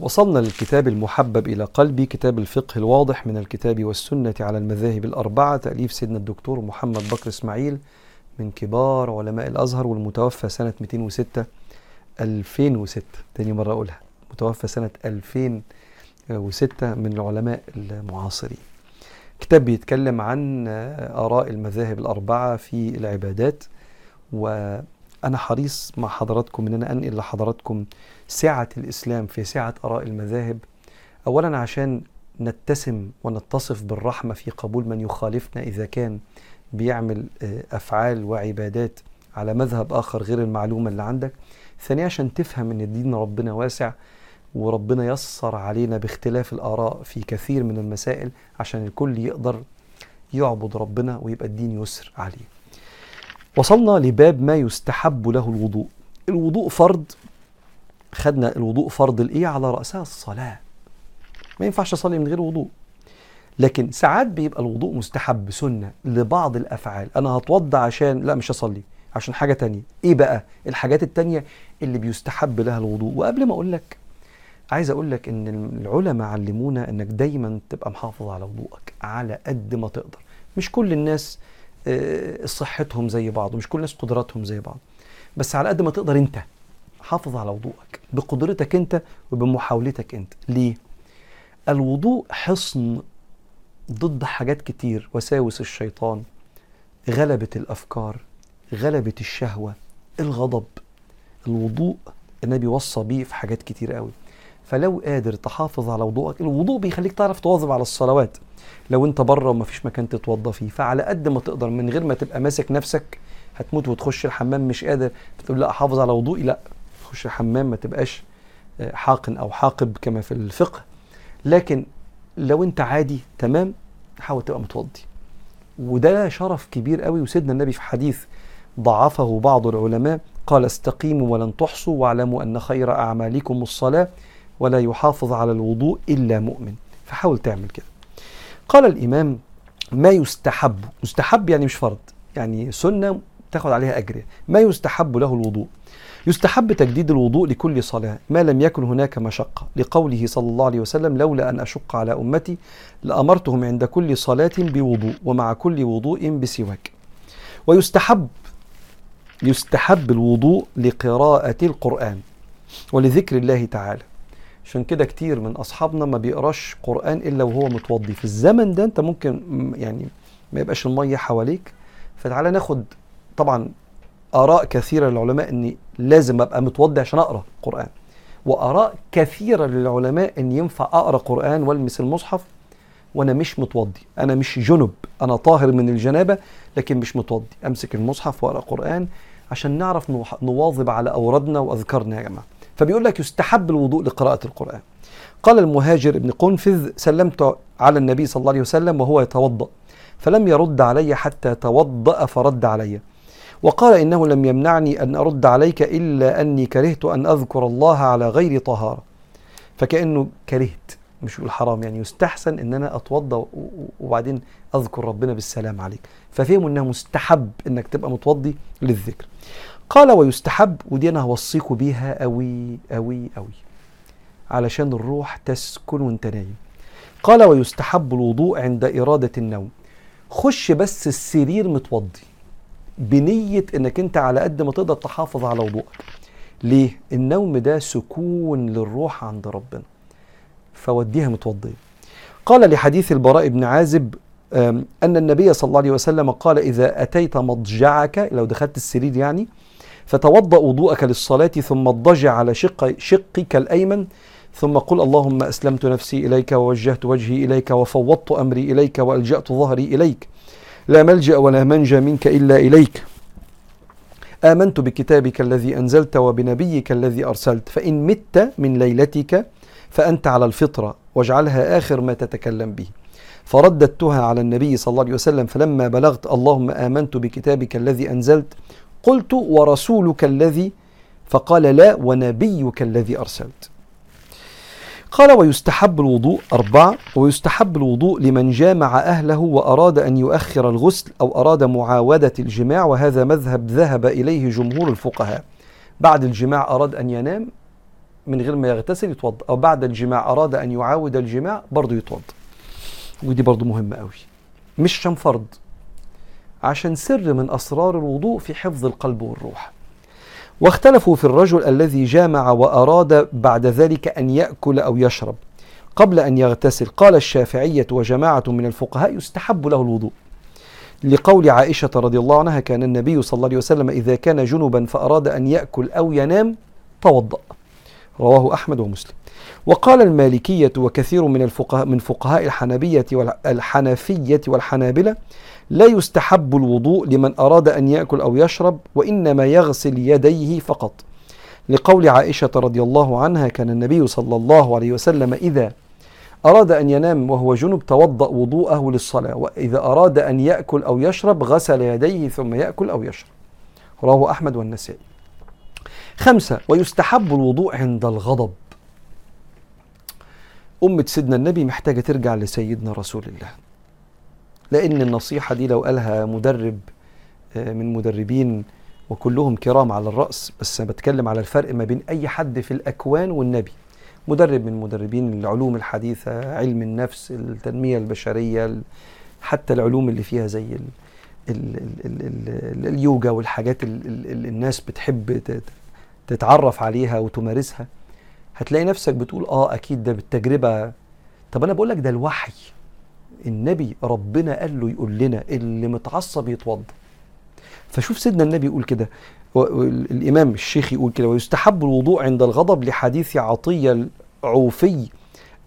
وصلنا للكتاب المحبب إلى قلبي كتاب الفقه الواضح من الكتاب والسنة على المذاهب الأربعة تأليف سيدنا الدكتور محمد بكر إسماعيل من كبار علماء الأزهر والمتوفى سنة 206 2006 تاني مرة أقولها. متوفى سنة 2006 من العلماء المعاصرين. كتاب بيتكلم عن آراء المذاهب الأربعة في العبادات وأنا حريص مع حضراتكم أن أنا أنقل لحضراتكم سعة الإسلام في سعة آراء المذاهب. أولا عشان نتسم ونتصف بالرحمة في قبول من يخالفنا إذا كان بيعمل أفعال وعبادات على مذهب آخر غير المعلومة اللي عندك. ثانيا عشان تفهم أن دين ربنا واسع وربنا يسر علينا باختلاف الآراء في كثير من المسائل عشان الكل يقدر يعبد ربنا ويبقى الدين يسر عليه. وصلنا لباب ما يستحب له الوضوء. الوضوء فرض خدنا الوضوء فرض الإيه؟ على رأسها الصلاة. ما ينفعش أصلي من غير وضوء. لكن ساعات بيبقى الوضوء مستحب سنه لبعض الأفعال. أنا هتوضى عشان لا مش هصلي عشان حاجة تانية. إيه بقى؟ الحاجات التانية اللي بيستحب لها الوضوء. وقبل ما أقول لك عايز أقول لك إن العلماء علمونا إنك دايما تبقى محافظ على وضوءك على قد ما تقدر. مش كل الناس صحتهم زي بعض ومش كل الناس قدراتهم زي بعض. بس على قد ما تقدر انت حافظ على وضوءك بقدرتك انت وبمحاولتك انت. ليه؟ الوضوء حصن ضد حاجات كتير وساوس الشيطان غلبة الأفكار غلبة الشهوة الغضب. الوضوء النبي وصى بيه في حاجات كتير قوي. فلو قادر تحافظ على وضوءك الوضوء بيخليك تعرف تواظب على الصلوات. لو انت بره ومفيش مكان تتوضى فيه فعلى قد ما تقدر من غير ما تبقى ماسك نفسك هتموت وتخش الحمام مش قادر. تقول لا أحافظ على وضوئي؟ لا. تخش الحمام ما تبقاش حاقن أو حاقب كما في الفقه. لكن لو انت عادي تمام حاول تبقى متوضي. وده شرف كبير قوي وسيدنا النبي في حديث ضعفه بعض العلماء قال استقيموا ولن تحصوا واعلموا أن خير أعمالكم الصلاة ولا يحافظ على الوضوء إلا مؤمن. فحاول تعمل كده. قال الإمام ما يستحب مستحب يعني مش فرض يعني سنة تاخد عليها أجر. ما يستحب له الوضوء. يستحب تجديد الوضوء لكل صلاة. ما لم يكن هناك مشقة. لقوله صلى الله عليه وسلم لولا أن أشق على أمتي لأمرتهم عند كل صلاة بوضوء ومع كل وضوء بسواك. ويستحب يستحب الوضوء لقراءة القرآن ولذكر الله تعالى. عشان كده كتير من أصحابنا ما بيقراش قرآن إلا وهو متوضي. في الزمن ده أنت ممكن يعني ما يبقاش المية حواليك. فتعالى ناخد طبعا آراء كثيرة للعلماء أني لازم أبقى متوضي عشان أقرأ قرآن. وآراء كثيرة للعلماء أن ينفع أقرأ قرآن والمس المصحف وأنا مش متوضي. أنا مش جنب أنا طاهر من الجنابة لكن مش متوضي. أمسك المصحف وأقرأ قرآن عشان نعرف نواظب على أوردنا وأذكارنا يا جماعة. فبيقول لك يستحب الوضوء لقراءة القرآن. قال المهاجر ابن قنفذ سلمت على النبي صلى الله عليه وسلم وهو يتوضأ فلم يرد علي حتى توضأ فرد علي. وقال إنه لم يمنعني أن أرد عليك إلا أني كرهت أن أذكر الله على غير طهارة. فكأنه كرهت مش يقول حرام يعني يستحسن إن أنا اتوضى وبعدين أذكر ربنا بالسلام عليك. ففهموا انها مستحب إنك تبقى متوضي للذكر. قال ويستحب ودي أنا هوصيكوا بيها قوي قوي قوي علشان الروح تسكن وانت نايم. قال ويستحب الوضوء عند إرادة النوم. خش بس السرير متوضي. بنية إنك أنت على قد ما تقدر تحافظ على وضوءك. ليه؟ النوم ده سكون للروح عند ربنا. فوديها متوضية. قال لحديث البراء بن عازب أن النبي صلى الله عليه وسلم قال إذا أتيت مضجعك لو دخلت السرير يعني فتوضأ وضوءك للصلاة ثم اضطجع على شق شقك الأيمن ثم قل اللهم أسلمت نفسي إليك ووجهت وجهي إليك وفوضت أمري إليك وألجأت ظهري إليك. لا ملجأ ولا منجى منك إلا إليك. آمنت بكتابك الذي أنزلت وبنبيك الذي أرسلت. فإن مت من ليلتك فأنت على الفطرة واجعلها آخر ما تتكلم به. فرددتها على النبي صلى الله عليه وسلم فلما بلغت اللهم آمنت بكتابك الذي أنزلت قلت ورسولك الذي فقال لا ونبيك الذي أرسلت. قال ويستحب الوضوء أربعة ويستحب الوضوء لمن جامع أهله وأراد أن يؤخر الغسل أو أراد معاودة الجماع وهذا مذهب ذهب إليه جمهور الفقهاء. بعد الجماع أراد أن ينام من غير ما يغتسل يتوضأ أو بعد الجماع أراد أن يعاود الجماع برضه يتوضأ. ودي برضه مهمة قوي مش عشان فرض عشان سر من أسرار الوضوء في حفظ القلب والروح. واختلفوا في الرجل الذي جامع وأراد بعد ذلك أن يأكل أو يشرب. قبل أن يغتسل قال الشافعية وجماعة من الفقهاء يستحب له الوضوء. لقول عائشة رضي الله عنها كان النبي صلى الله عليه وسلم إذا كان جنبا فأراد أن يأكل أو ينام توضأ. رواه أحمد ومسلم. وقال المالكية وكثير من الفقهاء من فقهاء الحنبية والحنفية والحنابلة لا يستحب الوضوء لمن أراد أن يأكل أو يشرب وإنما يغسل يديه فقط. لقول عائشة رضي الله عنها كان النبي صلى الله عليه وسلم إذا أراد أن ينام وهو جنب توضأ وضوءه للصلاة وإذا أراد أن يأكل أو يشرب غسل يديه ثم يأكل أو يشرب. رواه أحمد والنسائي. خمسة ويستحب الوضوء عند الغضب. أمة سيدنا النبي محتاجة ترجع لسيدنا رسول الله. لأن النصيحة دي لو قالها مدرب آه، من مدربين وكلهم كرام على الرأس بس أنا بتكلم على الفرق ما بين أي حد في الأكوان والنبي. مدرب من مدربين العلوم الحديثة علم النفس التنمية البشرية حتى العلوم اللي فيها زي ال ال ال ال اليوجا والحاجات اللي الناس بتحب تتعرف عليها وتمارسها. هتلاقي نفسك بتقول آه أكيد ده بالتجربة. طب أنا بقول لك ده الوحي. النبي ربنا قال له يقول لنا اللي متعصب يتوضا فشوف سيدنا النبي يقول كده الامام الشيخ يقول كده ويستحب الوضوء عند الغضب لحديث عطية العوفي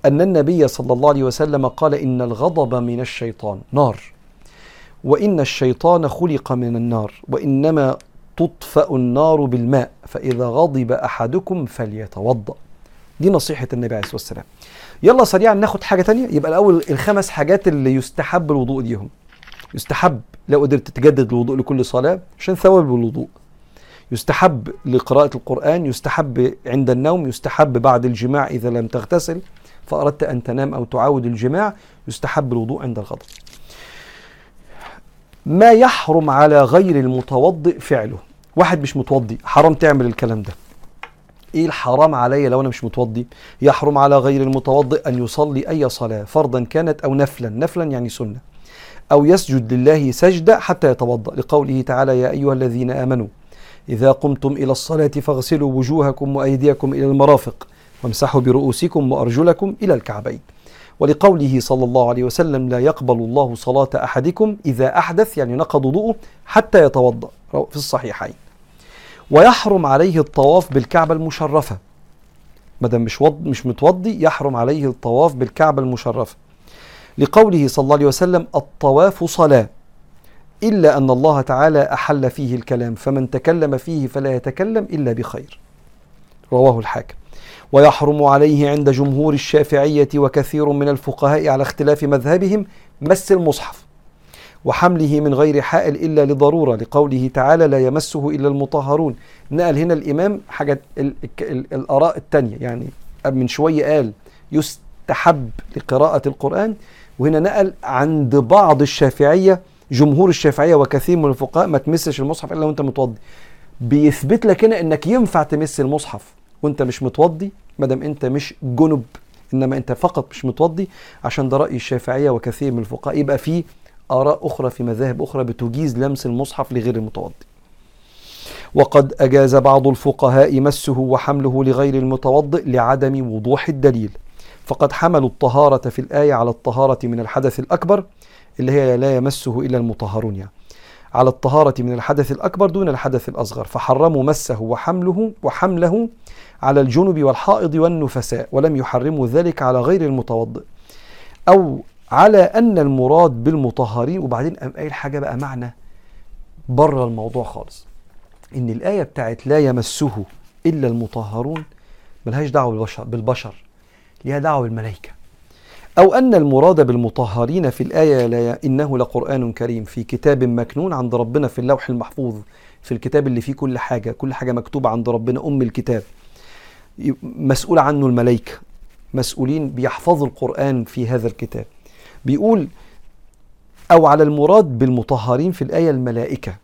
أن النبي صلى الله عليه وسلم قال إن الغضب من الشيطان نار. وإن الشيطان خلق من النار وإنما تطفأ النار بالماء فإذا غضب أحدكم فليتوضأ. دي نصيحة النبي عليه الصلاة والسلام. يلا سريعا ناخد حاجة تانية. يبقى الأول الخمس حاجات اللي يستحب الوضوء ليهم. يستحب لو قدرت تجدد الوضوء لكل صلاة عشان ثواب الوضوء. يستحب لقراءة القرآن يستحب عند النوم يستحب بعد الجماع إذا لم تغتسل فأردت أن تنام أو تعاود الجماع يستحب الوضوء عند الغضب. ما يحرم على غير المتوضئ فعله. واحد مش متوضي حرام تعمل الكلام ده. إيه الحرام عليا لو أنا مش متوضي؟ يحرم على غير المتوضئ أن يصلي أي صلاة فرضا كانت أو نفلا. نفلا يعني سنة. أو يسجد لله سجدة حتى يتوضأ. لقوله تعالى يا أيها الذين آمنوا إذا قمتم إلى الصلاة فاغسلوا وجوهكم وأيديكم إلى المرافق وامسحوا برؤوسكم وأرجلكم إلى الكعبين. ولقوله صلى الله عليه وسلم لا يقبل الله صلاة أحدكم إذا أحدث. يعني نقض وضوءه حتى يتوضأ. في الصحيحين. ويحرم عليه الطواف بالكعبة المشرفة. ما دام مش وض مش متوضي يحرم عليه الطواف بالكعبة المشرفة. لقوله صلى الله عليه وسلم الطواف صلاة إلا أن الله تعالى أحل فيه الكلام فمن تكلم فيه فلا يتكلم إلا بخير. رواه الحاكم. ويحرم عليه عند جمهور الشافعية وكثير من الفقهاء على اختلاف مذهبهم مس المصحف. وحمله من غير حائل إلا لضرورة لقوله تعالى لا يمسه إلا المطهرون. نقل هنا الإمام حاجة الآراء الثانية يعني من شوية قال يستحب لقراءة القرآن. وهنا نقل عند بعض الشافعية جمهور الشافعية وكثير من الفقهاء ما تمسش المصحف إلا وأنت متوضي. بيثبت لك هنا إنك ينفع تمس المصحف وأنت مش متوضي ما دام أنت مش جنب إنما أنت فقط مش متوضي. عشان ده رأي الشافعية وكثير من الفقهاء. يبقى في آراء أخرى في مذاهب أخرى بتجيز لمس المصحف لغير المتوضي. وقد أجاز بعض الفقهاء مسه وحمله لغير المتوضئ لعدم وضوح الدليل. فقد حملوا الطهارة في الآية على الطهارة من الحدث الأكبر اللي هي لا يمسه إلا المطهرون. يعني على الطهارة من الحدث الأكبر دون الحدث الأصغر. فحرموا مسه وحمله وحمله على الجنب والحائض والنفساء ولم يحرموا ذلك على غير المتوضئ. أو على أن المراد بالمطهرين وبعدين قام قايل حاجة بقى معنى بره الموضوع خالص. إن الآية بتاعت لا يمسه إلا المطهرون ملهاش دعوة بالبشر بالبشر ليها دعوة بالملائكة. أو أن المراد بالمطهرين في الآية لا إنه لقرآن كريم في كتاب مكنون عند ربنا في اللوح المحفوظ في الكتاب اللي فيه كل حاجة كل حاجة مكتوبة عند ربنا أم الكتاب. مسؤول عنه الملائكة. مسؤولين بيحفظوا القرآن في هذا الكتاب. بيقول أو على المراد بالمطهرين في الآية الملائكة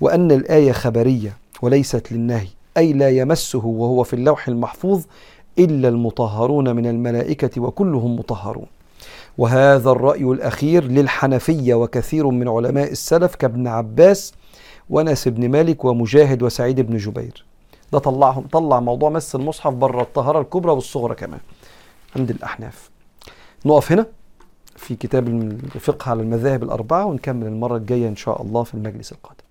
وأن الآية خبرية وليست للنهي أي لا يمسه وهو في اللوح المحفوظ إلا المطهرون من الملائكة وكلهم مطهرون. وهذا الرأي الأخير للحنفية وكثير من علماء السلف كابن عباس وناس بن مالك ومجاهد وسعيد بن جبير. ده طلعهم طلع موضوع مس المصحف بره الطهارة الكبرى والصغرى كمان. عند الأحناف. نقف هنا في كتاب الفقه على المذاهب الأربعة ونكمل المرة الجاية إن شاء الله في المجلس القادم.